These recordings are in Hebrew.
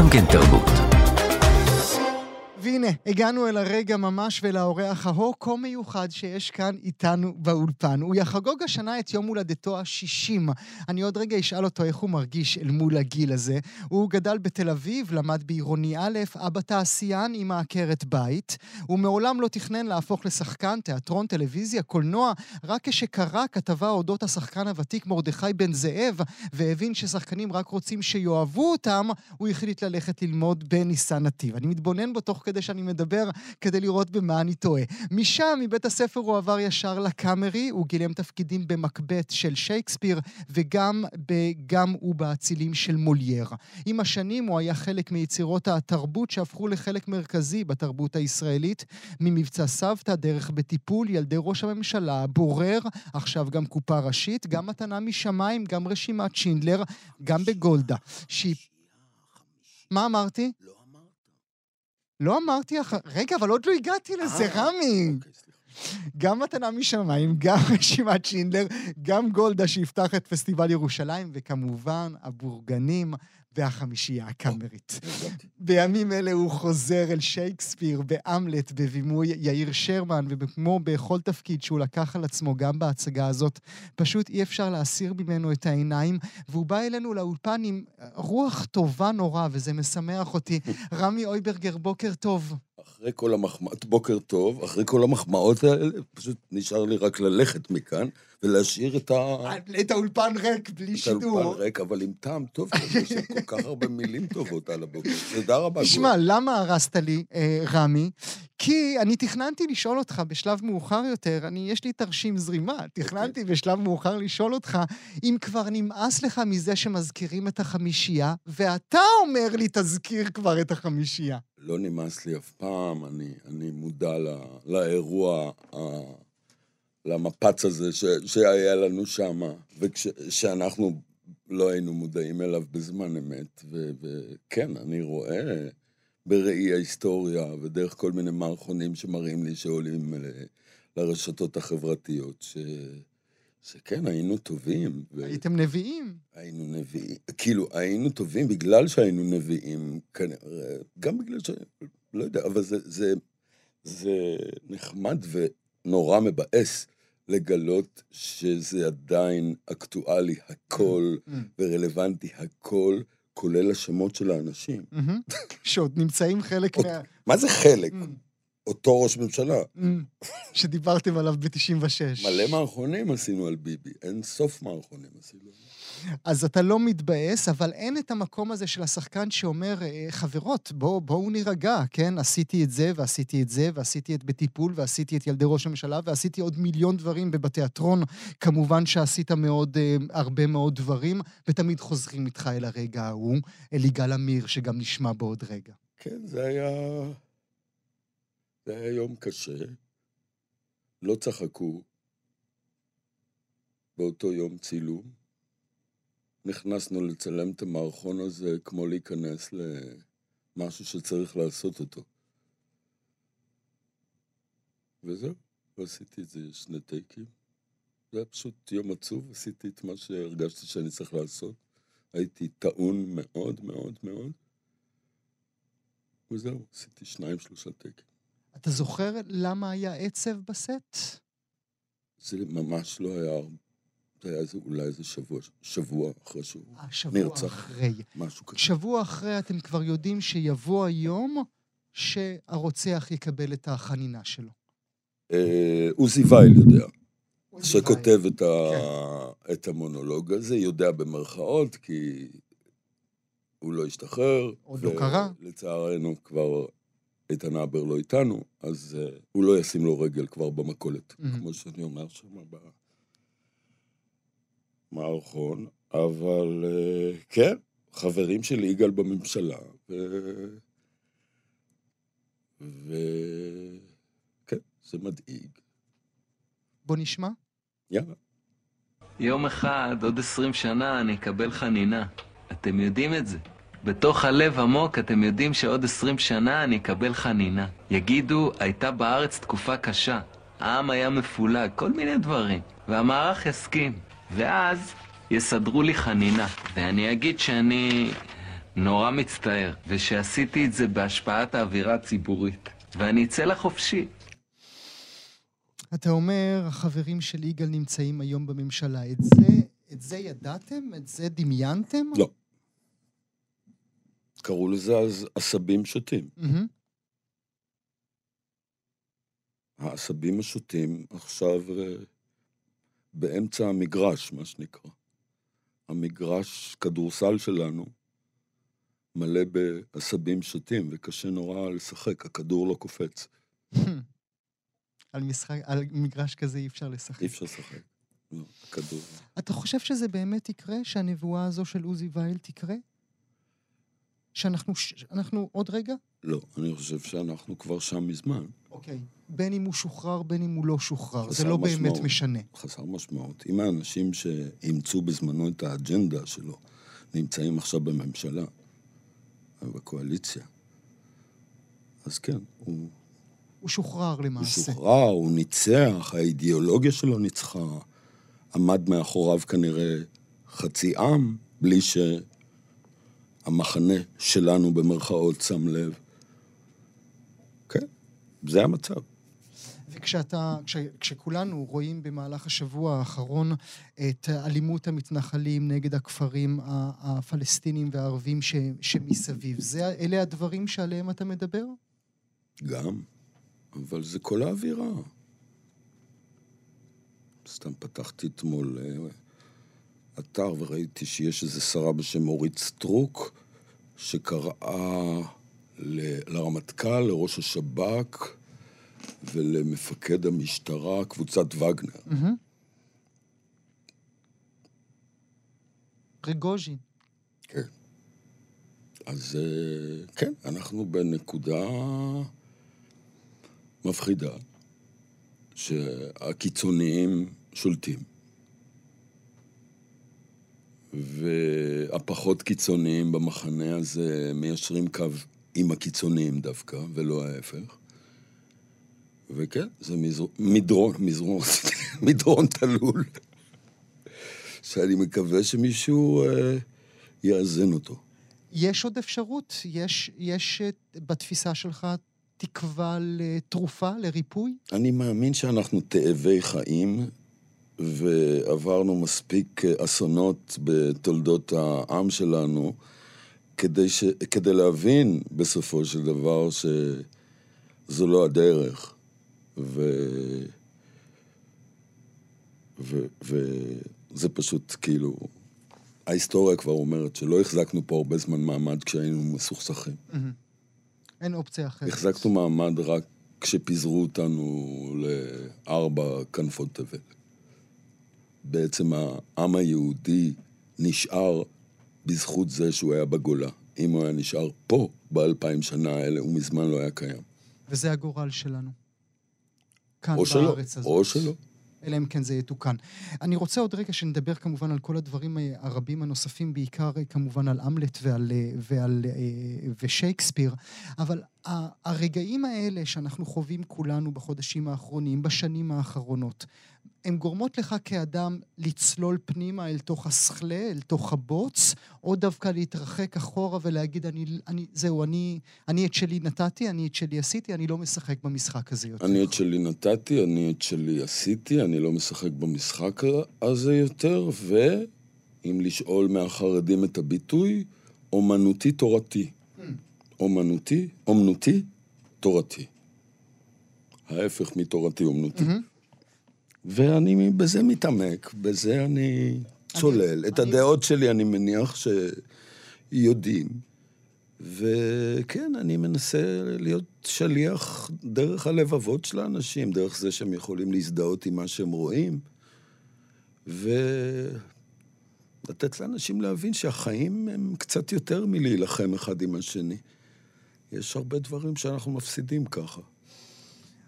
גם כן תרבות. והנה, הגענו אל הרגע ממש ואל האורח ההוא-כה מיוחד שיש כאן איתנו באולפן. הוא יחגוג השנה את יום הולדתו ה-60. אני עוד רגע אשאל אותו איך הוא מרגיש אל מול הגיל הזה. הוא גדל בתל אביב, למד בעירוני א', אבא תעשיין, אמא עקרת בית. הוא מעולם לא תכנן להפוך לשחקן, תיאטרון, טלוויזיה, קולנוע, רק כשקרא כתבה אודות השחקן הוותיק מרדכי בן זאב, והבין ששחקנים רק רוצים שיאהבו אותם, הוא החליט ללכת ללמוד בניסן נתיב. אני מתבונן בו תוך כדי שאני מדבר, כדי לראות במה אני טועה. משם, מבית הספר הוא עבר ישר לקאמרי, הוא גילם תפקידים במקבט של שייקספיר, וגם ב"גם הוא באצילים" של מולייר. עם השנים הוא היה חלק מיצירות התרבות שהפכו לחלק מרכזי בתרבות הישראלית, ממבצע סבתא, דרך בטיפול, ילדי ראש הממשלה, בורר, עכשיו גם קופה ראשית, גם מתנה משמיים, גם רשימת שינדלר, גם בגולדה. שהיא... מה אמרתי? לא. לא אמרתי אחר... רגע, אבל עוד לא הגעתי לזה, אה, רמי. אוקיי. גם מתנה משמיים, גם רשימת שינדלר, גם גולדה שיפתח את פסטיבל ירושלים, וכמובן, הבורגנים והחמישייה הקאמרית. בימים אלה הוא חוזר אל שייקספיר בהמלט בבימוי יאיר שרמן, וכמו בכל תפקיד שהוא לקח על עצמו, גם בהצגה הזאת, פשוט אי אפשר להסיר ממנו את העיניים, והוא בא אלינו לאולפן עם רוח טובה נורא, וזה משמח אותי. רמי אויברגר, בוקר טוב. אחרי כל המחמאות, בוקר טוב, אחרי כל המחמאות האלה, פשוט נשאר לי רק ללכת מכאן ולהשאיר את ה... את האולפן ריק, בלי את שידור. האולפן ריק, אבל עם טעם טוב, כזה, יש כל כך הרבה מילים טובות על הבוקר. תודה רבה. תשמע, למה הרסת לי, אה, רמי? כי אני תכננתי לשאול אותך בשלב מאוחר יותר, אני, יש לי תרשים זרימה, תכננתי בשלב מאוחר לשאול אותך אם כבר נמאס לך מזה שמזכירים את החמישייה, ואתה אומר לי, תזכיר כבר את החמישייה. לא נמאס לי אף פעם, אני, אני מודע ל, לאירוע, ה, למפץ הזה ש, שהיה לנו שם, ושאנחנו לא היינו מודעים אליו בזמן אמת, ו, וכן, אני רואה בראי ההיסטוריה ודרך כל מיני מערכונים שמראים לי שעולים ל- לרשתות החברתיות, ש, שכן, היינו טובים. ו... הייתם נביאים. היינו נביאים, כאילו, היינו טובים בגלל שהיינו נביאים, כנראה, גם בגלל ש... לא יודע, אבל זה, זה, זה נחמד ונורא מבאס לגלות שזה עדיין אקטואלי הכל Mm, ורלוונטי הכל, כולל השמות של האנשים. מהמם. שעוד נמצאים חלק מה... מה זה חלק? Mm, אותו ראש ממשלה. mm, שדיברתם עליו ב-96. מלא מערכונים עשינו על ביבי, אין סוף מערכונים עשינו. אז אתה לא מתבאס, אבל אין את המקום הזה של השחקן שאומר, "אה, חברות, בואו בוא נירגע, כן? עשיתי את זה, ועשיתי את זה, ועשיתי את בטיפול, ועשיתי את ילדי ראש הממשלה, ועשיתי עוד מיליון דברים ובתיאטרון. כמובן שעשית מאוד, אה, הרבה מאוד דברים, ותמיד חוזרים איתך אל הרגע ההוא, אל יגאל עמיר, שגם נשמע בעוד רגע. כן, זה היה... זה היה יום קשה. לא צחקו באותו יום צילום. נכנסנו לצלם את המערכון הזה כמו להיכנס למשהו שצריך לעשות אותו. וזהו, ועשיתי את זה שני טייקים. זה היה פשוט יום עצוב, עשיתי את מה שהרגשתי שאני צריך לעשות. הייתי טעון מאוד מאוד מאוד. וזהו, עשיתי שניים, שלושה טייקים. אתה זוכר למה היה עצב בסט? זה ממש לא היה. זה היה איזה, אולי איזה שבוע, שבוע אחרי שהוא, אה, שבוע נרצח. אחרי. משהו כזה. שבוע אחרי אתם כבר יודעים שיבוא היום שהרוצח יקבל את החנינה שלו. אה, עוזי וייל יודע, שכותב את, כן. ה... את המונולוג הזה, יודע במרכאות, כי הוא לא השתחרר. עוד לא קרה. לצערנו כבר איתן הבר לא איתנו, אז uh, הוא לא ישים לו רגל כבר במכולת, Mhm. כמו שאני אומר שם במערכון, אבל uh, כן, חברים של יגאל בממשלה, ו... ו... כן, זה מדאיג. בוא נשמע. יאללה. יום אחד, עוד עשרים שנה, אני אקבל חנינה. אתם יודעים את זה. בתוך הלב עמוק אתם יודעים שעוד עשרים שנה אני אקבל חנינה. יגידו, הייתה בארץ תקופה קשה. העם היה מפולג, כל מיני דברים. והמערך יסכים. ואז יסדרו לי חנינה. ואני אגיד שאני נורא מצטער, ושעשיתי את זה בהשפעת האווירה הציבורית. ואני אצא לחופשי. אתה אומר, החברים של יגאל נמצאים היום בממשלה. את זה, את זה ידעתם? את זה דמיינתם? לא. קראו לזה אז עשבים שוטים. מהמם. העשבים השוטים עכשיו אה, באמצע המגרש, מה שנקרא. המגרש כדורסל שלנו מלא בעשבים שוטים, וקשה נורא לשחק, הכדור לא קופץ. על, משחק, על מגרש כזה אי אפשר לשחק. אי אפשר לשחק. לא, הכדור... אתה חושב שזה באמת יקרה? שהנבואה הזו של עוזי וייל תקרה? שאנחנו ש... אנחנו עוד רגע? לא, אני חושב שאנחנו כבר שם מזמן. אוקיי. בין אם הוא שוחרר, בין אם הוא לא שוחרר. זה לא באמת משמעות. משנה. חסר משמעות. אם האנשים שאימצו בזמנו את האג'נדה שלו נמצאים עכשיו בממשלה, בקואליציה, אז כן, הוא, הוא שוחרר הוא למעשה. שוחרר, הוא ניצח, האידיאולוגיה שלו ניצחה, עמד מאחוריו כנראה חצי עם, בלי שהמחנה שלנו במרכאות שם לב. כן, זה המצב. וכשאתה, כש, כשכולנו רואים במהלך השבוע האחרון את אלימות המתנחלים נגד הכפרים הפלסטינים והערבים ש, שמסביב, זה, אלה הדברים שעליהם אתה מדבר? גם, אבל זה כל האווירה. סתם פתחתי אתמול אה, אתר וראיתי שיש איזו שרה בשם אורית סטרוק, שקראה ל- לרמטכ"ל, לראש השב"כ ולמפקד המשטרה, קבוצת וגנר. מהמם. פריגוז'ין. כן. אז אה, כן, אנחנו בנקודה מפחידה, שהקיצוניים שולטים, והפחות קיצוניים במחנה הזה מיישרים קו עם הקיצוניים דווקא, ולא ההפך. וכן, זה מזר... מדרון, מזרון, מדרון תלול, שאני מקווה שמישהו אה, יאזן אותו. יש עוד אפשרות? יש, יש אה, בתפיסה שלך תקווה לתרופה, לריפוי? אני מאמין שאנחנו תאבי חיים, ועברנו מספיק אסונות בתולדות העם שלנו, כדי, ש... כדי להבין בסופו של דבר שזו לא הדרך. ו... ו... וזה פשוט כאילו... ההיסטוריה כבר אומרת שלא החזקנו פה הרבה זמן מעמד כשהיינו מסוכסכים. מהמם. אין אופציה אחרת. החזקנו מעמד רק כשפיזרו אותנו לארבע כנפות תבל. בעצם העם היהודי נשאר בזכות זה שהוא היה בגולה. אם הוא היה נשאר פה באלפיים שנה האלה, הוא מזמן לא היה קיים. וזה הגורל שלנו. כאן או שלא, בארץ הזאת. או שלא. אלא אם כן זה יתוקן. אני רוצה עוד רגע שנדבר כמובן על כל הדברים הרבים הנוספים, בעיקר אה, כמובן על אמלט ועל, אה, ועל, אה, ושייקספיר, אבל הרגעים האלה שאנחנו חווים כולנו בחודשים האחרונים, בשנים האחרונות, הן גורמות לך כאדם לצלול פנימה אל תוך הסכלה, אל תוך הבוץ, או דווקא להתרחק אחורה ולהגיד, אני, אני, זהו, אני, אני את שלי נתתי, אני את שלי עשיתי, אני לא משחק במשחק הזה יותר. אני את שלי נתתי, אני את שלי עשיתי, אני לא משחק במשחק הזה יותר, ואם לשאול מהחרדים את הביטוי, אומנותי תורתי. אומנותי, אומנותי, תורתי. ההפך מתורתי אומנותי. מהמם. ואני בזה מתעמק, בזה אני צולל. את אני- הדעות שלי אני מניח שיודעים. וכן, אני מנסה להיות שליח דרך הלבבות של האנשים, דרך זה שהם יכולים להזדהות עם מה שהם רואים, ולתת לאנשים להבין שהחיים הם קצת יותר מלהילחם אחד עם השני. יש הרבה דברים שאנחנו מפסידים ככה.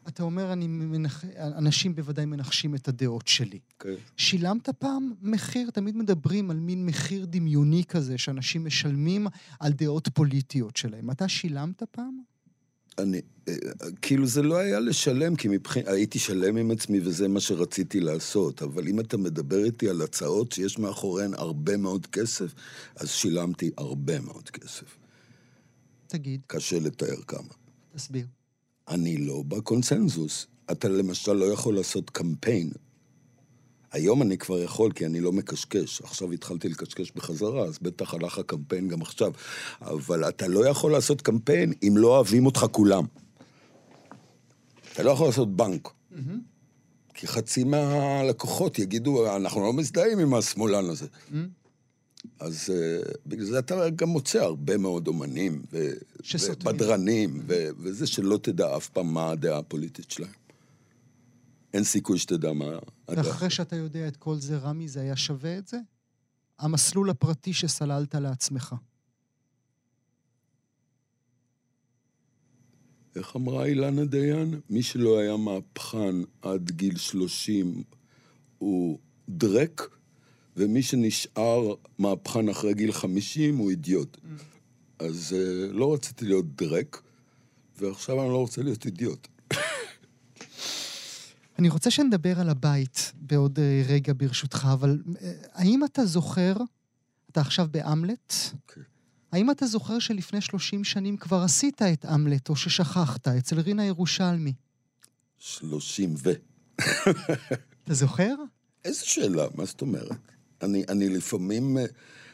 אתה אומר, אני מנח... אנשים בוודאי מנחשים את הדעות שלי. כן. שילמת פעם מחיר? תמיד מדברים על מין מחיר דמיוני כזה שאנשים משלמים על דעות פוליטיות שלהם. אתה שילמת פעם? אני, אה, כאילו זה לא היה לשלם, כי מבחינת, הייתי שלם עם עצמי וזה מה שרציתי לעשות, אבל אם אתה מדבר איתי על הצעות שיש מאחוריהן הרבה מאוד כסף, אז שילמתי הרבה מאוד כסף. תגיד, קשה לתאר כמה. תסביר. אני לא בקונסנזוס. אתה למשל לא יכול לעשות קמפיין. היום אני כבר יכול, כי אני לא מקשקש. עכשיו התחלתי לקשקש בחזרה, אז בטח הלך הקמפיין גם עכשיו. אבל אתה לא יכול לעשות קמפיין אם לא אוהבים אותך כולם. אתה לא יכול לעשות בנק. כי חצי מהלקוחות יגידו, אנחנו לא מזדהים עם השמאלן הזה. אז uh, בגלל זה אתה גם מוצא הרבה מאוד אומנים, ו-. ובדרנים, ו- וזה שלא תדע אף פעם מה הדעה הפוליטית שלהם. אין סיכוי שתדע מה הדעה. ואחרי שאתה יודע את כל זה, רמי, זה היה שווה את זה? המסלול הפרטי שסללת לעצמך. איך אמרה אילנה דיין? מי שלא היה מהפכן עד גיל 30 הוא דרק, ומי שנשאר מהפכן אחרי גיל 50 הוא אידיוט. אז uh, לא רציתי להיות דרק, ועכשיו אני לא רוצה להיות אידיוט. אני רוצה שנדבר על הבית בעוד אה, רגע ברשותך, אבל אה, האם אתה זוכר, אתה עכשיו באמלט, אוקיי. האם אתה זוכר שלפני 30 שנים כבר עשית את אמלט, או ששכחת, אצל רינה ירושלמי? 30 ו... אתה זוכר? איזה שאלה, מה זאת אומרת? אני, אני לפעמים, אה,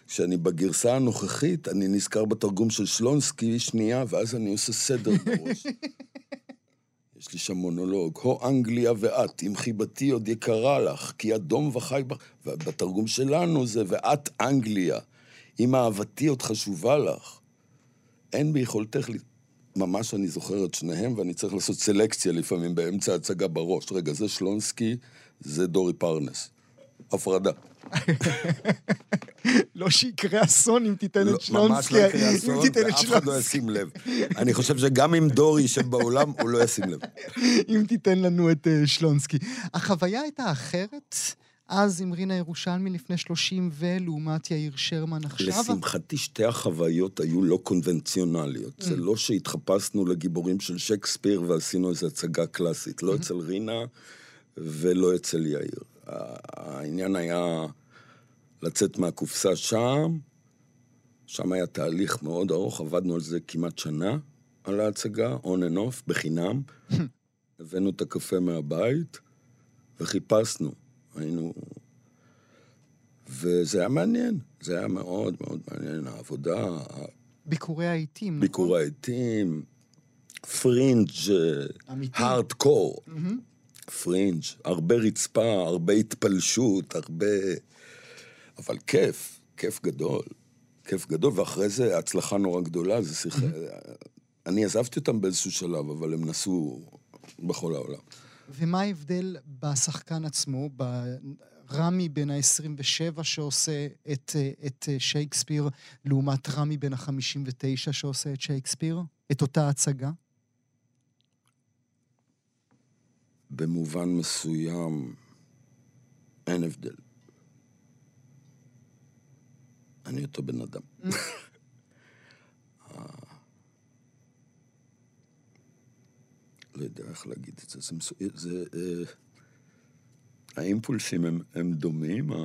כשאני בגרסה הנוכחית, אני נזכר בתרגום של שלונסקי שנייה, ואז אני עושה סדר בראש. יש לי שם מונולוג. הו אנגליה ואת, אם חיבתי עוד יקרה לך, כי אדום וחי בך. ובתרגום שלנו זה ואת אנגליה, אם אהבתי עוד חשובה לך. אין ביכולתך... ל- ממש אני זוכר את שניהם, ואני צריך לעשות סלקציה לפעמים באמצע ההצגה בראש. רגע, זה שלונסקי, זה דורי פרנס. הפרדה. לא שיקרה אסון אם תיתן לא, את שלונסקי. ממש לא יקרה אסון, ואף אחד לא. ישים לב. אני חושב שגם אם דורי יישב באולם, הוא לא ישים לב. אם תיתן לנו את אה, שלונסקי. החוויה הייתה אחרת אז עם רינה ירושלמי לפני 30 ולעומת יאיר שרמן עכשיו? לשמחתי, שתי החוויות היו לא קונבנציונליות. זה לא שהתחפשנו לגיבורים של שייקספיר ועשינו איזו הצגה קלאסית. לא אצל רינה ולא אצל יאיר. העניין היה לצאת מהקופסה שם, שם היה תהליך מאוד ארוך, עבדנו על זה כמעט שנה, על ההצגה, on and off, בחינם. הבאנו את הקפה מהבית וחיפשנו. היינו... וזה היה מעניין, זה היה מאוד מאוד מעניין, העבודה, ביקורי העיתים, נכון? ביקור העטים, פרינג'. הארדקור, מהמם. פרינג', הרבה רצפה, הרבה התפלשות, הרבה... אבל כיף, כיף גדול, כיף גדול, ואחרי זה הצלחה נורא גדולה, זה שיחה... אני עזבתי אותם באיזשהו שלב, אבל הם נסעו בכל העולם. ומה ההבדל בשחקן עצמו, ברמי בן ה-27 שעושה את, את שייקספיר, לעומת רמי בן ה-59 שעושה את שייקספיר? את אותה הצגה? במובן מסוים אין הבדל. אני אותו בן אדם. לא יודע איך להגיד את זה. זה. זה אה, האימפולסים הם, הם דומים. ה...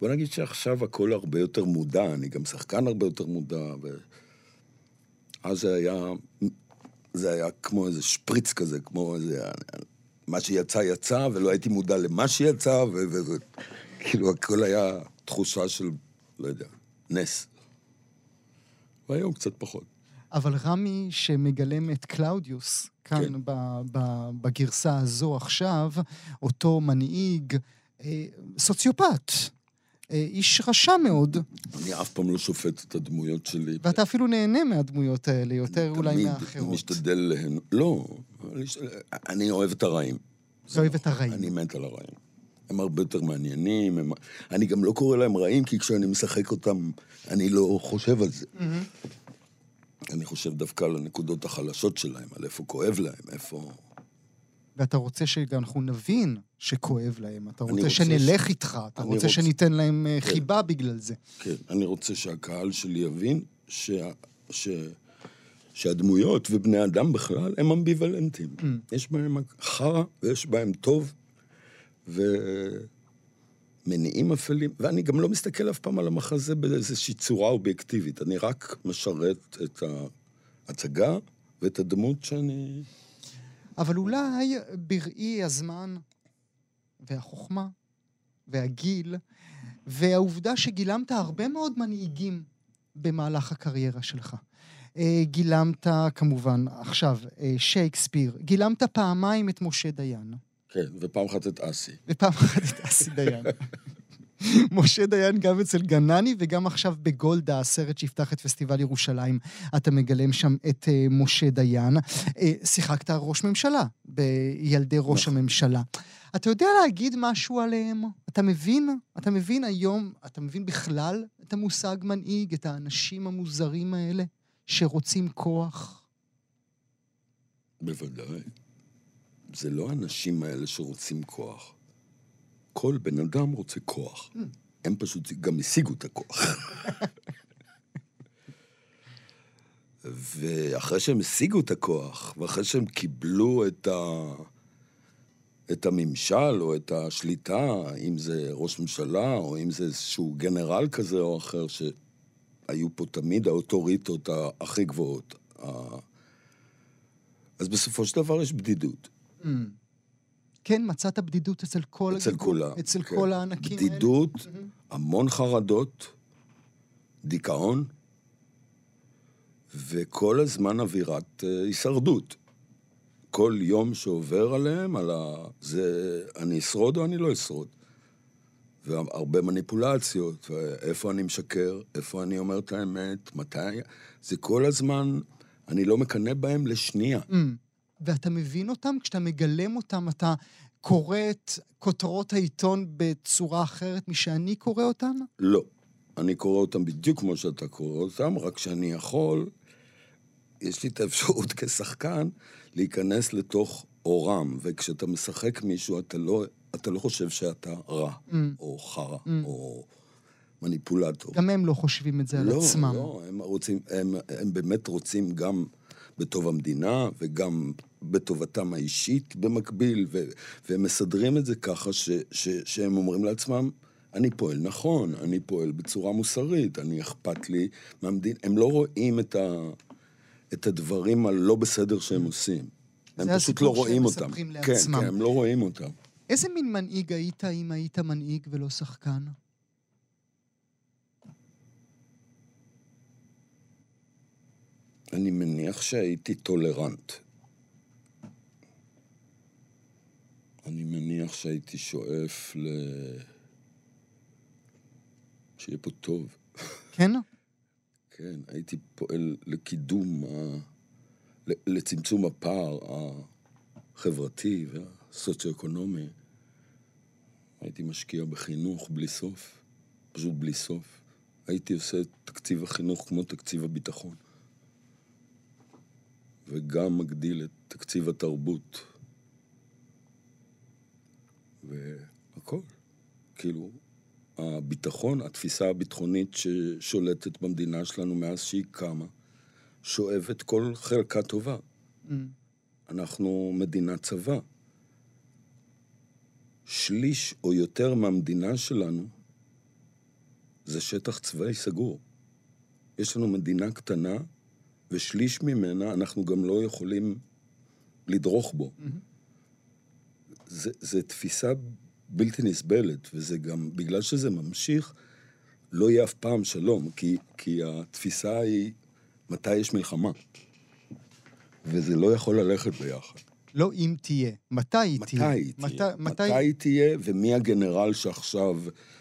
בוא נגיד שעכשיו הכל הרבה יותר מודע, אני גם שחקן הרבה יותר מודע, ואז זה היה, זה היה כמו איזה שפריץ כזה, כמו איזה... מה שיצא, יצא, ולא הייתי מודע למה שיצא, וכאילו הכל היה תחושה של, לא יודע, נס. והיום קצת פחות. אבל רמי שמגלם את קלאודיוס, כאן כן. ב- ב- בגרסה הזו עכשיו, אותו מנהיג, אה, סוציופט, איש רשע מאוד, אני אף פעם לא שופט את הדמויות שלי. ואתה אפילו נהנה מהדמויות האלה, יותר אולי תמיד מהאחרות. משתדל להן... לא, אני- אני אוהב את הרעים. אתה אוהב את הרעים. אני מת על הרעים. הם הרבה יותר מעניינים, הם... אני גם לא קורא להם רעים, כי כשאני משחק אותם, אני לא חושב על זה. מהמם. אני חושב דווקא על הנקודות החלשות שלהם, על איפה כואב להם, איפה... ואתה רוצה שאנחנו נבין שכואב להם, אתה רוצה רוצה שנלך ש- איתך, אתה רוצה רוצה- שניתן להם אה, כן. חיבה בגלל זה. כן, אני רוצה שהקהל שלי יבין ש... ש... שהדמויות ובני אדם בכלל הם אמביוולנטים. Mm. יש בהם חרא ויש בהם טוב, ומניעים אפלים, ואני גם לא מסתכל אף פעם על המחזה באיזושהי צורה אובייקטיבית, אני רק משרת את ההצגה ואת הדמות שאני... אבל אולי בראי הזמן והחוכמה והגיל והעובדה שגילמת הרבה מאוד מנהיגים במהלך הקריירה שלך. אה, גילמת כמובן עכשיו אה, שייקספיר, גילמת פעמיים את משה דיין. כן, ופעם אחת את אסי. ופעם אחת את אסי דיין. משה דיין גם אצל גנני וגם עכשיו בגולדה, הסרט שיפתח את פסטיבל ירושלים. אתה מגלם שם את uh, משה דיין. Uh, שיחקת ראש ממשלה בילדי ראש נכון. הממשלה. אתה יודע להגיד משהו עליהם? אתה מבין? אתה מבין היום, אתה מבין בכלל את המושג מנהיג, את האנשים המוזרים האלה שרוצים כוח? בוודאי. זה לא האנשים האלה שרוצים כוח. כל בן אדם רוצה כוח. Mm. הם פשוט גם השיגו את הכוח. ואחרי שהם השיגו את הכוח, ואחרי שהם קיבלו את, ה... את הממשל או את השליטה, אם זה ראש ממשלה או אם זה איזשהו גנרל כזה או אחר, שהיו פה תמיד האוטוריטות הכי גבוהות. אז בסופו של דבר יש בדידות. Mm. כן, מצאת בדידות אצל כל אצל הגיבור- כולם. אצל כן. כל הענקים האלה? בדידות, מהמם. המון חרדות, דיכאון, וכל הזמן אווירת אה, הישרדות. כל יום שעובר עליהם, על ה... זה אני אשרוד או אני לא אשרוד. והרבה מניפולציות, ואיפה אני משקר, איפה אני אומר את האמת, מתי... זה כל הזמן, אני לא מקנא בהם לשנייה. Mm. ואתה מבין אותם? כשאתה מגלם אותם, אתה קורא את כותרות העיתון בצורה אחרת משאני קורא אותן? לא. אני קורא אותם בדיוק כמו שאתה קורא אותם, רק שאני יכול, יש לי את האפשרות כשחקן להיכנס לתוך אורם, וכשאתה משחק מישהו, אתה לא, אתה לא חושב שאתה רע, Mm. או חרא, Mm. או מניפולטור. גם הם לא חושבים את זה על לא, עצמם. לא, הם רוצים, הם, הם באמת רוצים גם בטוב המדינה וגם בטובתם האישית במקביל, ו, והם מסדרים את זה ככה ש, ש, שהם אומרים לעצמם, אני פועל נכון, אני פועל בצורה מוסרית, אני אכפת לי מהמדינה. הם לא רואים את, ה, את הדברים הלא בסדר שהם עושים. הם פשוט לא רואים אותם. מספרים כן, לעצמם. כן, הם לא רואים אותם. איזה מין מנהיג היית אם היית מנהיג ולא שחקן? אני מניח שהייתי טולרנט. אני מניח שהייתי שואף ל... שיהיה פה טוב. כן? כן, הייתי פועל לקידום, ה... לצמצום הפער החברתי והסוציו-אקונומי. הייתי משקיע בחינוך בלי סוף, פשוט בלי סוף. הייתי עושה את תקציב החינוך כמו תקציב הביטחון. וגם מגדיל את תקציב התרבות. והכל. כאילו, הביטחון, התפיסה הביטחונית ששולטת במדינה שלנו מאז שהיא קמה, שואבת כל חלקה טובה. Mm. אנחנו מדינת צבא. שליש או יותר מהמדינה שלנו זה שטח צבאי סגור. יש לנו מדינה קטנה, ושליש ממנה אנחנו גם לא יכולים לדרוך בו. זה, זה תפיסה בלתי נסבלת, וזה גם, בגלל שזה ממשיך, לא יהיה אף פעם שלום, כי, כי התפיסה היא מתי יש מלחמה. וזה לא יכול ללכת ביחד. לא אם תהיה, מתי היא מתי תהיה. היא תהיה? מתי- מתי היא תהיה, ומי הגנרל שעכשיו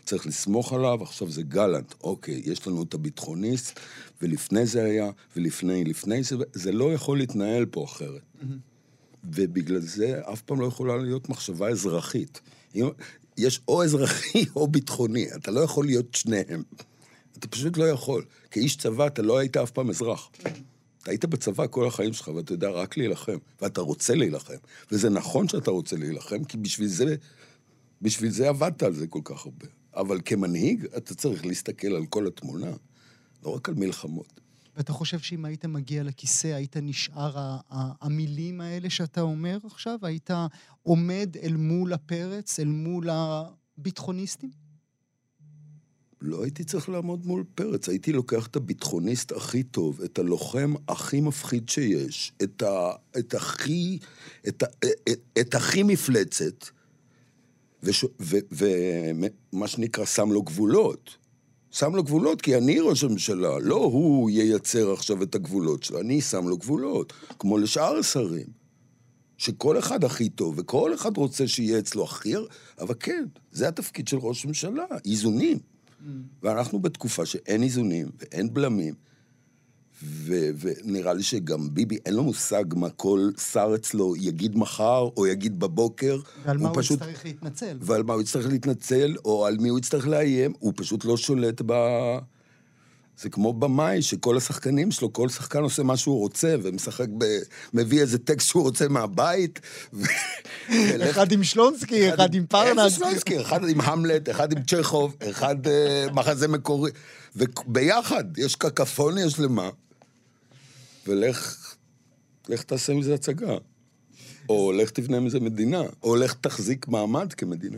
צריך לסמוך עליו? עכשיו זה גלנט. אוקיי, יש לנו את הביטחוניסט, ולפני זה היה, ולפני, לפני זה, זה לא יכול להתנהל פה אחרת. ובגלל זה אף פעם לא יכולה להיות מחשבה אזרחית. יש או אזרחי או ביטחוני, אתה לא יכול להיות שניהם. אתה פשוט לא יכול. כאיש צבא אתה לא היית אף פעם אזרח. אתה היית בצבא כל החיים שלך, ואתה יודע רק להילחם, ואתה רוצה להילחם. וזה נכון שאתה רוצה להילחם, כי בשביל זה, בשביל זה עבדת על זה כל כך הרבה. אבל כמנהיג, אתה צריך להסתכל על כל התמונה, לא רק על מלחמות. ואתה חושב שאם היית מגיע לכיסא, היית נשאר המילים האלה שאתה אומר עכשיו? היית עומד אל מול הפרץ, אל מול הביטחוניסטים? לא הייתי צריך לעמוד מול פרץ, הייתי לוקח את הביטחוניסט הכי טוב, את הלוחם הכי מפחיד שיש, את, ה, את הכי, את, ה, את, את הכי מפלצת, ומה שנקרא שם לו גבולות. שם לו גבולות, כי אני ראש הממשלה, לא הוא ייצר עכשיו את הגבולות שלו, אני שם לו גבולות, כמו לשאר השרים. שכל אחד הכי טוב, וכל אחד רוצה שיהיה אצלו הכי... אבל כן, זה התפקיד של ראש ממשלה, איזונים. ואנחנו בתקופה שאין איזונים ואין בלמים, ו- ונראה לי שגם ביבי, אין לו מושג מה כל שר אצלו יגיד מחר או יגיד בבוקר. ועל מה הוא פשוט... יצטרך להתנצל. ועל מה הוא יצטרך להתנצל, או על מי הוא יצטרך לאיים, הוא פשוט לא שולט ב... זה כמו במאי, שכל השחקנים שלו, כל שחקן עושה מה שהוא רוצה, ומשחק ב... מביא איזה טקסט שהוא רוצה מהבית. ו... אחד עם שלונסקי, אחד עם פרנס. איזה שלונסקי? אחד עם המלט, אחד עם צ'כוב, אחד uh, מחזה מקורי. וביחד, יש קקפוניה שלמה. ולך, לך תעשה מזה הצגה. או לך תבנה מזה מדינה, או לך תחזיק מעמד כמדינה.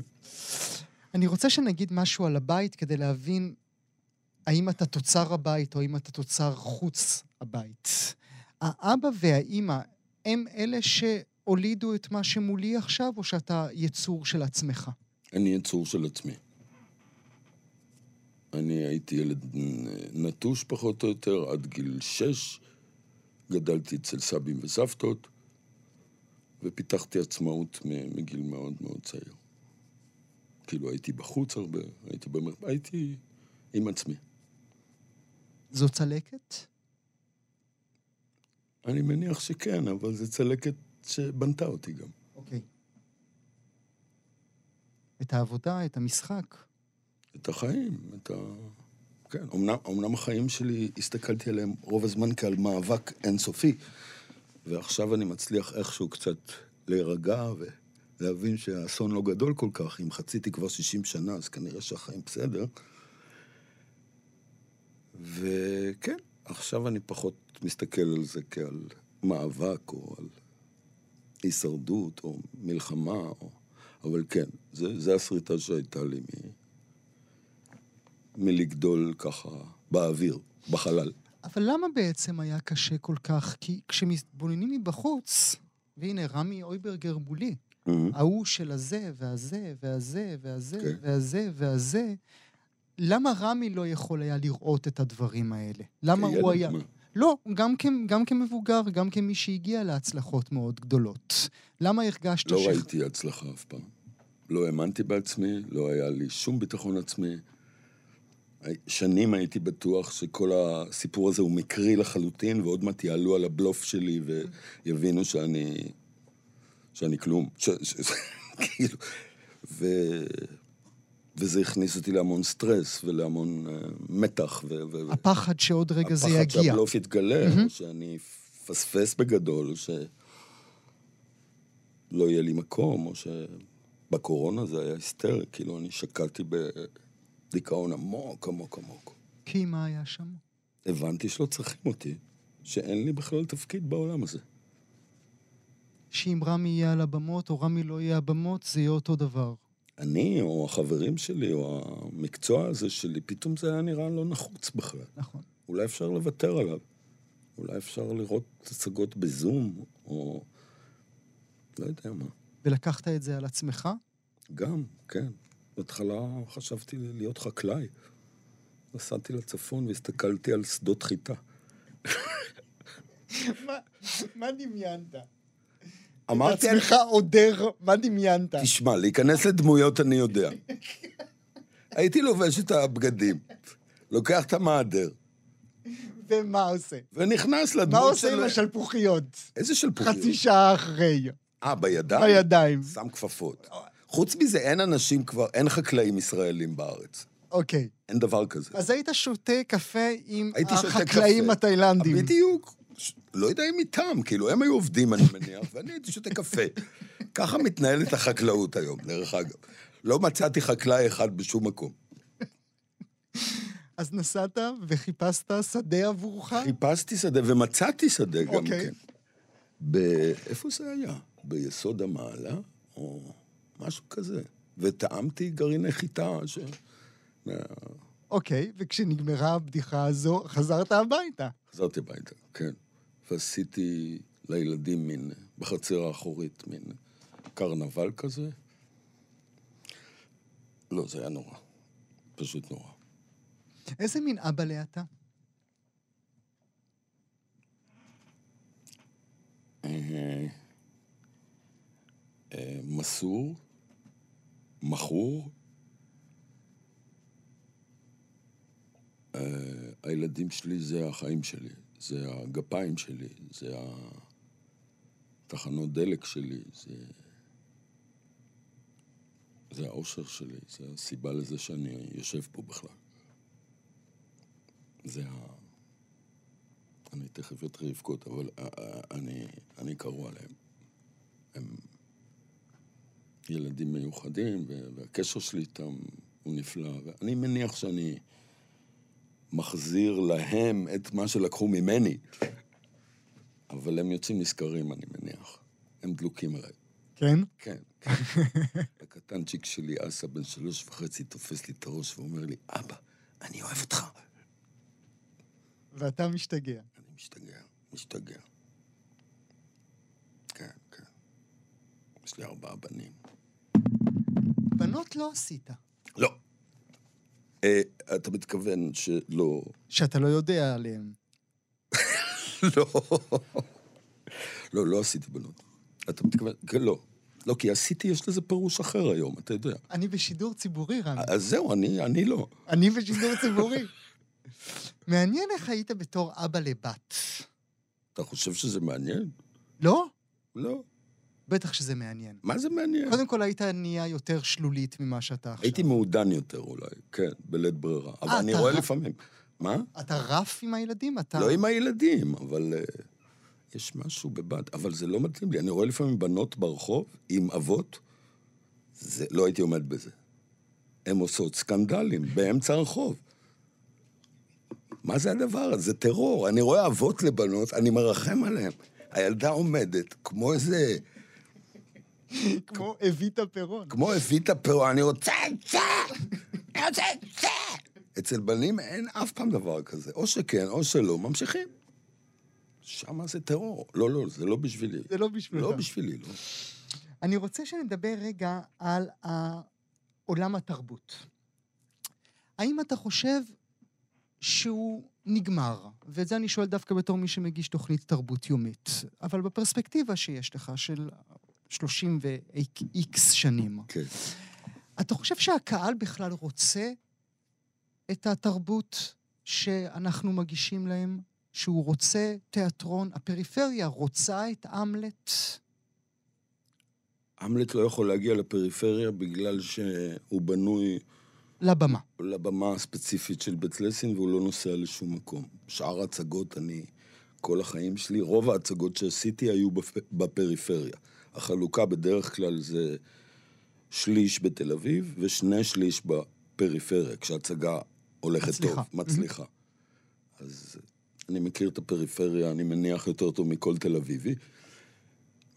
אני רוצה שנגיד משהו על הבית כדי להבין האם אתה תוצר הבית או האם אתה תוצר חוץ הבית. האבא והאימא הם אלה שהולידו את מה שמולי עכשיו, או שאתה יצור של עצמך? אני יצור של עצמי. אני הייתי ילד נטוש פחות או יותר, עד גיל שש. גדלתי אצל סבים וסבתות, ופיתחתי עצמאות מגיל מאוד מאוד צעיר. כאילו הייתי בחוץ הרבה, הייתי במרפ... הייתי עם עצמי. זו צלקת? אני מניח שכן, אבל זו צלקת שבנתה אותי גם. אוקיי. את העבודה, את המשחק. את החיים, את ה... כן, אמנם, אמנם החיים שלי, הסתכלתי עליהם רוב הזמן כעל מאבק אינסופי, ועכשיו אני מצליח איכשהו קצת להירגע ולהבין שהאסון לא גדול כל כך. אם חציתי כבר 60 שנה, אז כנראה שהחיים בסדר. וכן, עכשיו אני פחות מסתכל על זה כעל מאבק או על הישרדות או מלחמה, או... אבל כן, זה, זה הסריטה שהייתה לי מ... מלגדול ככה באוויר, בחלל. אבל למה בעצם היה קשה כל כך? כי כשמתבוננים מבחוץ, והנה, רמי אויברגר מולי, ההוא של הזה והזה והזה והזה כן. והזה והזה, למה רמי לא יכול היה לראות את הדברים האלה? למה הוא היה... מה? לא, גם, כ... גם כמבוגר, גם כמי שהגיע להצלחות מאוד גדולות. למה הרגשת לא ש... ראיתי הצלחה אף פעם. לא האמנתי בעצמי, לא היה לי שום ביטחון עצמי. שנים הייתי בטוח שכל הסיפור הזה הוא מקרי לחלוטין, ועוד מעט יעלו על הבלוף שלי ויבינו שאני... שאני כלום. ש... ש... כאילו... ו... וזה הכניס אותי להמון סטרס ולהמון uh, מתח. ו... ו... הפחד שעוד רגע זה הפחד יגיע. שהבלוף יתגלה, mm-hmm. שאני אפספס בגדול, שלא יהיה לי מקום, או שבקורונה זה היה היסטרי, כאילו אני שקעתי בדיכאון עמוק, עמוק, עמוק. כי מה היה שם? הבנתי שלא צריכים אותי, שאין לי בכלל תפקיד בעולם הזה. שאם רמי יהיה על הבמות או רמי לא יהיה הבמות, זה יהיה אותו דבר. אני, או החברים שלי, או המקצוע הזה שלי, פתאום זה היה נראה לא נחוץ בכלל. נכון. אולי אפשר לוותר עליו. אולי אפשר לראות הצגות בזום, או... לא יודע מה. ולקחת את זה על עצמך? גם, כן. בהתחלה חשבתי להיות חקלאי. נסעתי לצפון והסתכלתי על שדות חיטה. מה, דמיינת? אמרתי, עצמך עודר, מה דמיינת? תשמע, להיכנס לדמויות אני יודע. הייתי לובש את הבגדים, לוקח את המעדר, ומה עושה? ונכנס לדמות מה עושה עם השלפוחיות? איזה שלפוחיות? חצי שעה אחרי. אה, בידיים? בידיים. שם כפפות. חוץ מזה, אין אנשים כבר, אין חקלאים ישראלים בארץ. אוקיי. אין דבר כזה. אז היית שותה קפה עם החקלאים. התאילנדים. בדיוק. לא יודע אם איתם, כאילו, הם היו עובדים, אני מניח, ואני הייתי שותה קפה. ככה מתנהלת החקלאות היום, דרך אגב. לא מצאתי חקלאי אחד בשום מקום. אז נסעת וחיפשת שדה עבורך? חיפשתי שדה ומצאתי שדה גם אוקיי. כן. ב... איפה זה היה? ביסוד המעלה? או משהו כזה. וטעמתי גרעיני חיטה ש... אוקיי, וכשנגמרה הבדיחה הזו, חזרת הביתה. חזרתי הביתה, כן. ועשיתי לילדים מין, בחצר האחורית, מין קרנבל כזה. לא, זה היה נורא. פשוט נורא. איזה מין אבא אתה? אה, אה, מסור, מכור. אה, הילדים שלי זה החיים שלי, זה הגפיים שלי, זה התחנות דלק שלי, זה... זה האושר שלי, זה הסיבה לזה שאני יושב פה בכלל. זה ה... אני תכף אתחיל לבכות, אבל אני, אני קרוע להם. הם ילדים מיוחדים, והקשר שלי איתם הוא נפלא. ואני מניח שאני מחזיר להם את מה שלקחו ממני, אבל הם יוצאים נשכרים, אני מניח. הם דלוקים עליי. כן? כן. הקטנצ'יק שלי, אסא, בן שלוש וחצי, תופס לי את הראש ואומר לי, אבא, אני אוהב אותך. ואתה משתגע. אני משתגע, משתגע. כן, כן. יש לי ארבעה בנים. בנות לא עשית. אה, אתה מתכוון שלא... שאתה לא יודע עליהן. לא. לא, לא עשיתי בנות. אתה מתכוון... כן, לא. לא, כי עשיתי, יש לזה פירוש אחר היום, אתה יודע. אני בשידור ציבורי, רמי. אז זהו, אני, אני לא. אני בשידור ציבורי. מעניין איך היית בתור אבא לבת. אתה חושב שזה מעניין? לא? לא. בטח שזה מעניין. מה זה מעניין? קודם כל היית נהיה יותר שלולית ממה שאתה עכשיו. הייתי מעודן יותר אולי, כן, בלית ברירה. אבל אה, אני רואה לפעמים. מה? אתה רף עם הילדים? אתה... לא עם הילדים, אבל uh, יש משהו בבת, אבל זה לא מתאים לי. אני רואה לפעמים בנות ברחוב עם אבות, זה, לא הייתי עומד בזה. הן עושות סקנדלים באמצע הרחוב. מה זה הדבר הזה? זה טרור. אני רואה אבות לבנות, אני מרחם עליהם. הילדה עומדת כמו איזה... כמו אביטה פירון. כמו אביטה פירו, אני רוצה את זה! אני רוצה את זה! אצל בנים אין אף פעם דבר כזה. או שכן, או שלא, ממשיכים. שמה זה טרור. לא, לא, זה לא בשבילי. זה לא בשבילך. לא בשבילי, לא. אני רוצה שנדבר רגע על עולם התרבות. האם אתה חושב שהוא נגמר? ואת זה אני שואל דווקא בתור מי שמגיש תוכנית תרבות יומית. אבל בפרספקטיבה שיש לך, של 30 ו-X שנים, כן. אתה חושב שהקהל בכלל רוצה את התרבות שאנחנו מגישים להם? שהוא רוצה תיאטרון? הפריפריה רוצה את אמלט? המלט לא יכול להגיע לפריפריה בגלל שהוא בנוי לבמה. לבמה הספציפית של בית לסין והוא לא נוסע לשום מקום. שאר ההצגות, אני, כל החיים שלי, רוב ההצגות שעשיתי היו בפ... בפריפריה. החלוקה בדרך כלל זה שליש בתל אביב ושני שליש בפריפריה, כשהצגה הולכת מצליחה. טוב, מצליחה. אז אני מכיר את הפריפריה, אני מניח יותר טוב מכל תל אביבי.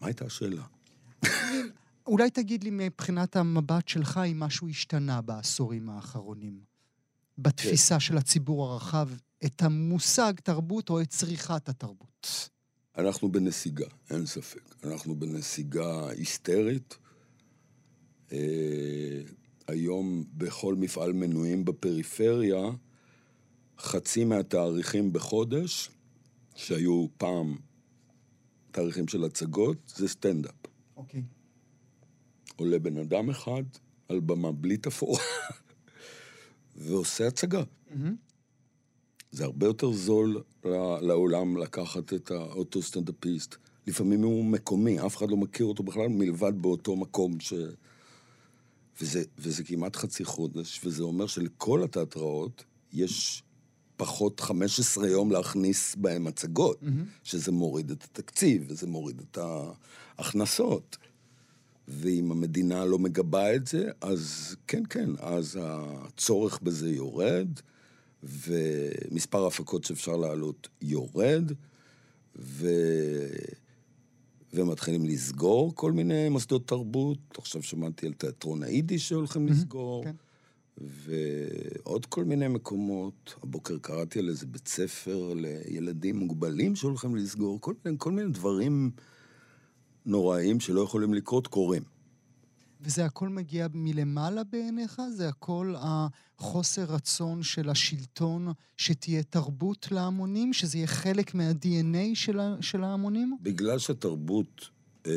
מה הייתה השאלה? אולי תגיד לי מבחינת המבט שלך אם משהו השתנה בעשורים האחרונים. בתפיסה של הציבור הרחב, את המושג תרבות או את צריכת התרבות. אנחנו בנסיגה, אין ספק. אנחנו בנסיגה היסטרית. אה, היום בכל מפעל מנויים בפריפריה, חצי מהתאריכים בחודש, שהיו פעם תאריכים של הצגות, זה סטנדאפ. אוקיי. עולה בן אדם אחד על במה בלי תפאורה ועושה הצגה. זה הרבה יותר זול לעולם לקחת את אותו סטנדאפיסט. לפעמים הוא מקומי, אף אחד לא מכיר אותו בכלל מלבד באותו מקום ש... וזה, וזה כמעט חצי חודש, וזה אומר שלכל התיאטראות יש פחות 15 יום להכניס בהם הצגות, שזה מוריד את התקציב, וזה מוריד את ההכנסות. ואם המדינה לא מגבה את זה, אז כן, כן, אז הצורך בזה יורד, ומספר ההפקות שאפשר להעלות יורד, ו... ומתחילים לסגור כל מיני מוסדות תרבות. עכשיו שמעתי על תיאטרון היידיש שהולכים לסגור. כן. ועוד כל מיני מקומות. הבוקר קראתי על איזה בית ספר לילדים מוגבלים שהולכים לסגור. כל מיני, כל מיני דברים נוראים שלא יכולים לקרות קורים. וזה הכל מגיע מלמעלה בעיניך? זה הכל החוסר רצון של השלטון שתהיה תרבות להמונים? שזה יהיה חלק מה-DNA של, של ההמונים? בגלל שהתרבות אה,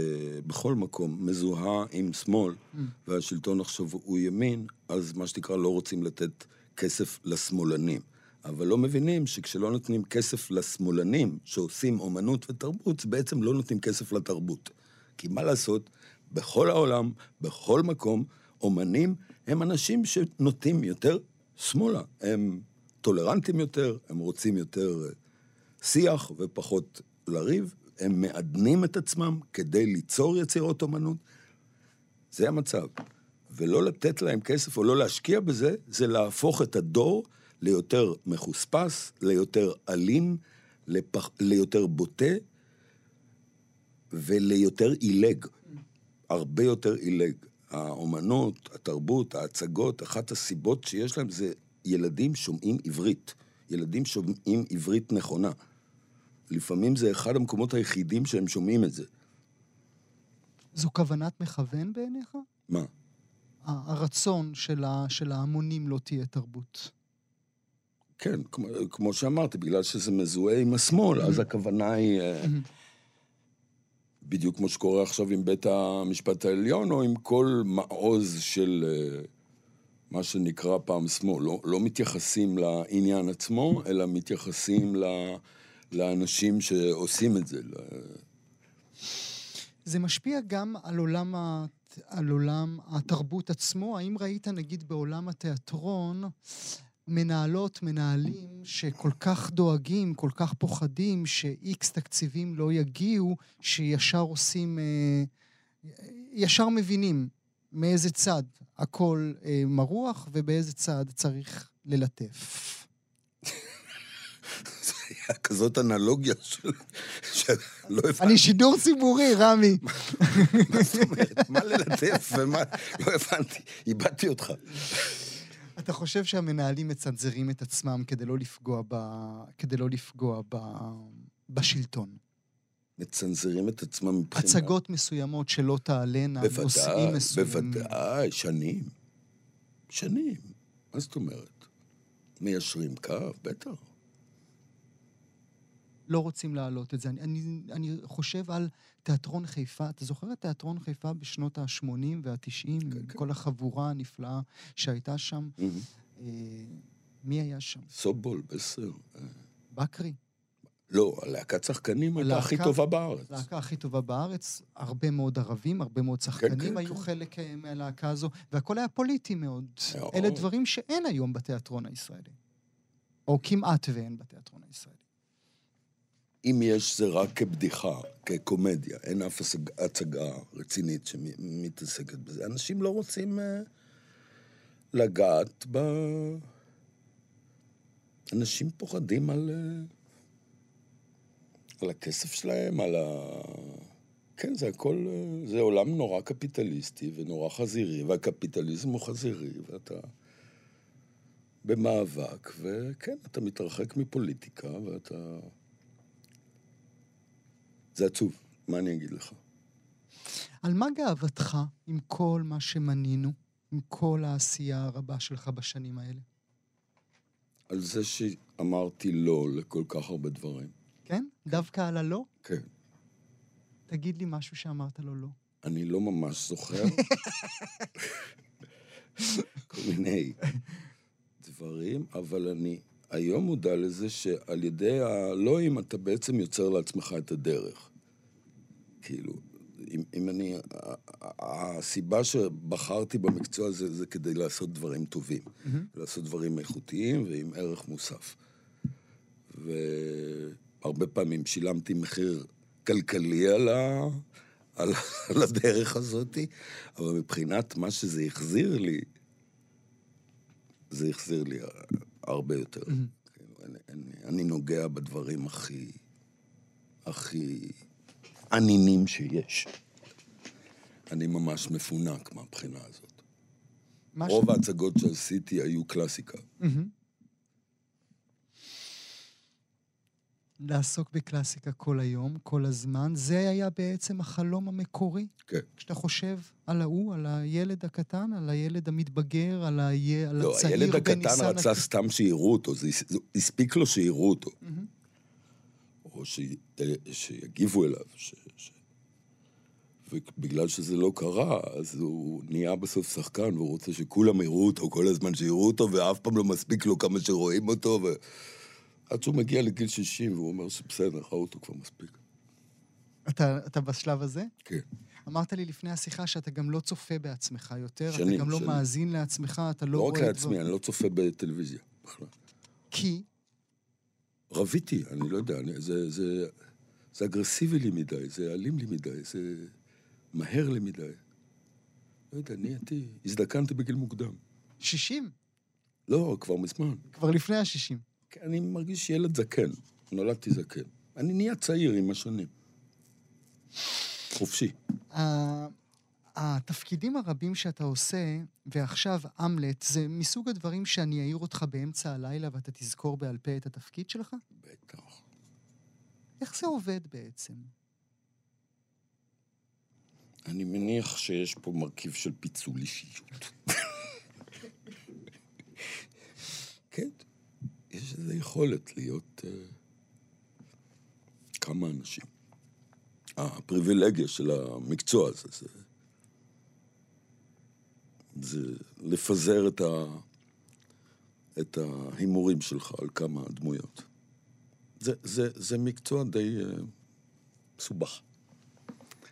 בכל מקום מזוהה עם שמאל, Mm. והשלטון עכשיו הוא ימין, אז מה שנקרא לא רוצים לתת כסף לשמאלנים. אבל לא מבינים שכשלא נותנים כסף לשמאלנים שעושים אומנות ותרבות, בעצם לא נותנים כסף לתרבות. כי מה לעשות, בכל העולם, בכל מקום, אומנים הם אנשים שנוטים יותר שמאלה. הם טולרנטים יותר, הם רוצים יותר אה, שיח ופחות לריב, הם מעדנים את עצמם כדי ליצור יצירות אומנות. זה המצב. ולא לתת להם כסף או לא להשקיע בזה, זה להפוך את הדור ליותר מחוספס, ליותר אלים, לפח, ליותר בוטה וליותר עילג. הרבה יותר עילג. האומנות, התרבות, ההצגות, אחת הסיבות שיש להם זה ילדים שומעים עברית. ילדים שומעים עברית נכונה. לפעמים זה אחד המקומות היחידים שהם שומעים את זה. זו כוונת מכוון בעיניך? מה? הרצון של, ה, של ההמונים לא תהיה תרבות. כן, כמו, כמו שאמרתי, בגלל שזה מזוהה עם השמאל, אז הכוונה היא... בדיוק כמו שקורה עכשיו עם בית המשפט העליון, או עם כל מעוז של אה, מה שנקרא פעם שמאל. לא, לא מתייחסים לעניין עצמו, אלא מתייחסים ל, לאנשים שעושים את זה. זה משפיע גם על עולם, ה... על עולם התרבות עצמו. האם ראית, נגיד, בעולם התיאטרון, מנהלות, מנהלים שכל כך דואגים, כל כך פוחדים שאיקס תקציבים לא יגיעו, שישר עושים, אה, ישר מבינים מאיזה צד הכל אה, מרוח ובאיזה צד צריך ללטף. היה כזאת אנלוגיה של... שלא הבנתי אני שידור ציבורי, רמי. מה זאת אומרת, מה ללטף ומה... לא הבנתי, איבדתי אותך. אתה חושב שהמנהלים מצנזרים את עצמם כדי לא לפגוע, ב... כדי לא לפגוע ב... בשלטון? מצנזרים את עצמם מבחינה... הצגות מסוימות שלא תעלנה, בוודאי, נושאים מסוימים. בוודאי, שנים. שנים. מה זאת אומרת? מיישרים קו, בטח. לא רוצים להעלות את זה. אני, אני, אני חושב על תיאטרון חיפה. אתה זוכר את תיאטרון חיפה בשנות ה-80 וה-90, עם כן. כל החבורה הנפלאה שהייתה שם? מהמם. אה, מי היה שם? סובול, בסדר. בקרי. לא, הלהקת שחקנים הייתה הכי הלהקה- טובה בארץ. להקה הכי טובה בארץ, הרבה מאוד ערבים, הרבה מאוד שחקנים כן, היו כן. חלק אה, מהלהקה הזו, והכל היה פוליטי מאוד. מאוד. אלה דברים שאין היום בתיאטרון הישראלי. או כמעט ואין בתיאטרון הישראלי. אם יש, זה רק כבדיחה, כקומדיה. אין אף הצג- הצגה רצינית שמתעסקת בזה. אנשים לא רוצים אה, לגעת ב... אנשים פוחדים על... אה, על הכסף שלהם, על ה... כן, זה הכל... אה, זה עולם נורא קפיטליסטי ונורא חזירי, והקפיטליזם הוא חזירי, ואתה במאבק, וכן, אתה מתרחק מפוליטיקה, ואתה... זה עצוב, מה אני אגיד לך? על מה גאוותך עם כל מה שמנינו, עם כל העשייה הרבה שלך בשנים האלה? על זה שאמרתי לא לכל כך הרבה דברים. כן? דווקא על הלא? כן. תגיד לי משהו שאמרת לו לא. אני לא ממש זוכר. כל מיני דברים, אבל אני היום מודע לזה שעל ידי הלואים אתה בעצם יוצר לעצמך את הדרך. כאילו, אם, אם אני... הסיבה שבחרתי במקצוע הזה זה כדי לעשות דברים טובים. לעשות דברים איכותיים ועם ערך מוסף. והרבה פעמים שילמתי מחיר כלכלי על, ה... על... על הדרך הזאת, אבל מבחינת מה שזה החזיר לי, זה החזיר לי הרבה יותר. מהמם. כאילו, אני, אני, אני נוגע בדברים הכי... הכי ענינים שיש. אני ממש מפונק מהבחינה הזאת. מה ש- רוב ההצגות שעשיתי היו קלאסיקה. מהמם. לעסוק בקלאסיקה כל היום, כל הזמן, זה היה בעצם החלום המקורי? כן. כשאתה חושב על ההוא, על הילד הקטן, על הילד המתבגר, על, היה, על לא, הצעיר הילד הקטן בניסן... רצה הת- סתם שיראו אותו, זה הס- זה הספיק לו שיראו אותו. מהמם. או ש... שיגיבו אליו. ש... ש... ובגלל שזה לא קרה, אז הוא נהיה בסוף שחקן, והוא רוצה שכולם יראו אותו כל הזמן שיראו אותו, ואף פעם לא מספיק לו כמה שרואים אותו, ו... עד שהוא מגיע לגיל 60, והוא אומר שבסדר, ראו אותו כבר מספיק. אתה, אתה בשלב הזה? כן. אמרת לי לפני השיחה שאתה גם לא צופה בעצמך יותר, אתה שנים, גם לא שנים. מאזין לעצמך, אתה לא לא רואה... רק לעצמי, דברים. אני לא צופה בטלוויזיה בכלל. כי? רביתי, אני לא יודע, אני, זה, זה, זה אגרסיבי לי מדי, זה אלים לי מדי, זה מהר לי מדי. לא יודע, נהייתי, הזדקנתי בגיל מוקדם. 60, לא, כבר מזמן. כבר לפני ה-60. כן, אני מרגיש ילד זקן, נולדתי זקן. אני נהיה צעיר עם השנים. חופשי. התפקידים הרבים שאתה עושה, ועכשיו אמלט, זה מסוג הדברים שאני אעיר אותך באמצע הלילה ואתה תזכור בעל פה את התפקיד שלך? בטח. איך זה עובד בעצם? אני מניח שיש פה מרכיב של פיצול אישיות. כן, יש איזו יכולת להיות uh, כמה אנשים. הפריבילגיה של המקצוע הזה זה, זה לפזר את, ה, את ההימורים שלך על כמה דמויות. זה, זה, זה מקצוע די uh, מסובך,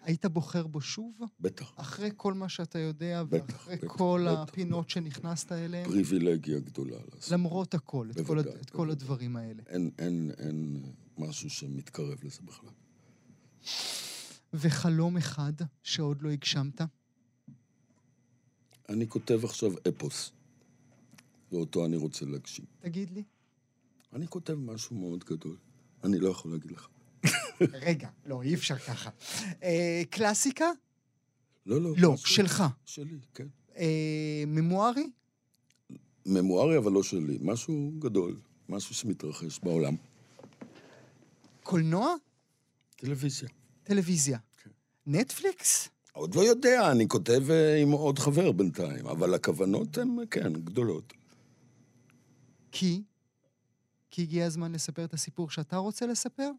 היית בוחר בו שוב? בטח. אחרי כל מה שאתה יודע, בטח, ואחרי בטח, כל בטח, הפינות שנכנסת אליהן, פריבילגיה גדולה לעשות. למרות הכל, את כל, בוודאי, את כל. הדברים האלה. אין, אין, אין משהו שמתקרב לזה בכלל. וחלום אחד שעוד לא הגשמת? אני כותב עכשיו אפוס, ואותו אני רוצה להגשים. תגיד לי. אני כותב משהו מאוד גדול, אני לא יכול להגיד לך. רגע, לא, אי אפשר ככה. אה, קלאסיקה? לא, לא. לא, שלך. שלי, כן. אה, ממוארי? ממוארי, אבל לא שלי. משהו גדול, משהו שמתרחש בעולם. קולנוע? טלוויזיה. טלוויזיה. כן. נטפליקס? עוד לא יודע, אני כותב אה, עם עוד חבר בינתיים, אבל הכוונות הן, כן, גדולות. כי? כי הגיע הזמן לספר את הסיפור שאתה רוצה לספר?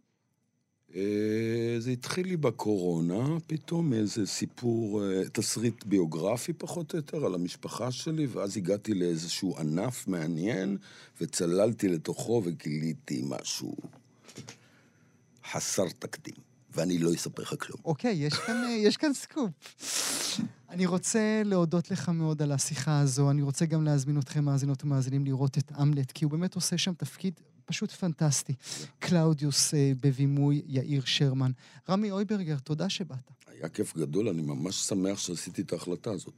אה, זה התחיל לי בקורונה, פתאום איזה סיפור, אה, תסריט ביוגרפי פחות או יותר על המשפחה שלי, ואז הגעתי לאיזשהו ענף מעניין, וצללתי לתוכו וגיליתי משהו חסר תקדים, ואני לא אספר לך כלום. אוקיי, יש כאן, אה, יש כאן סקופ. אני רוצה להודות לך מאוד על השיחה הזו. אני רוצה גם להזמין אתכם, מאזינות ומאזינים, לראות את אמלט, כי הוא באמת עושה שם תפקיד פשוט פנטסטי. קלאודיוס אה, בבימוי יאיר שרמן. רמי הויברגר, תודה שבאת. היה כיף גדול, אני ממש שמח שעשיתי את ההחלטה הזאת.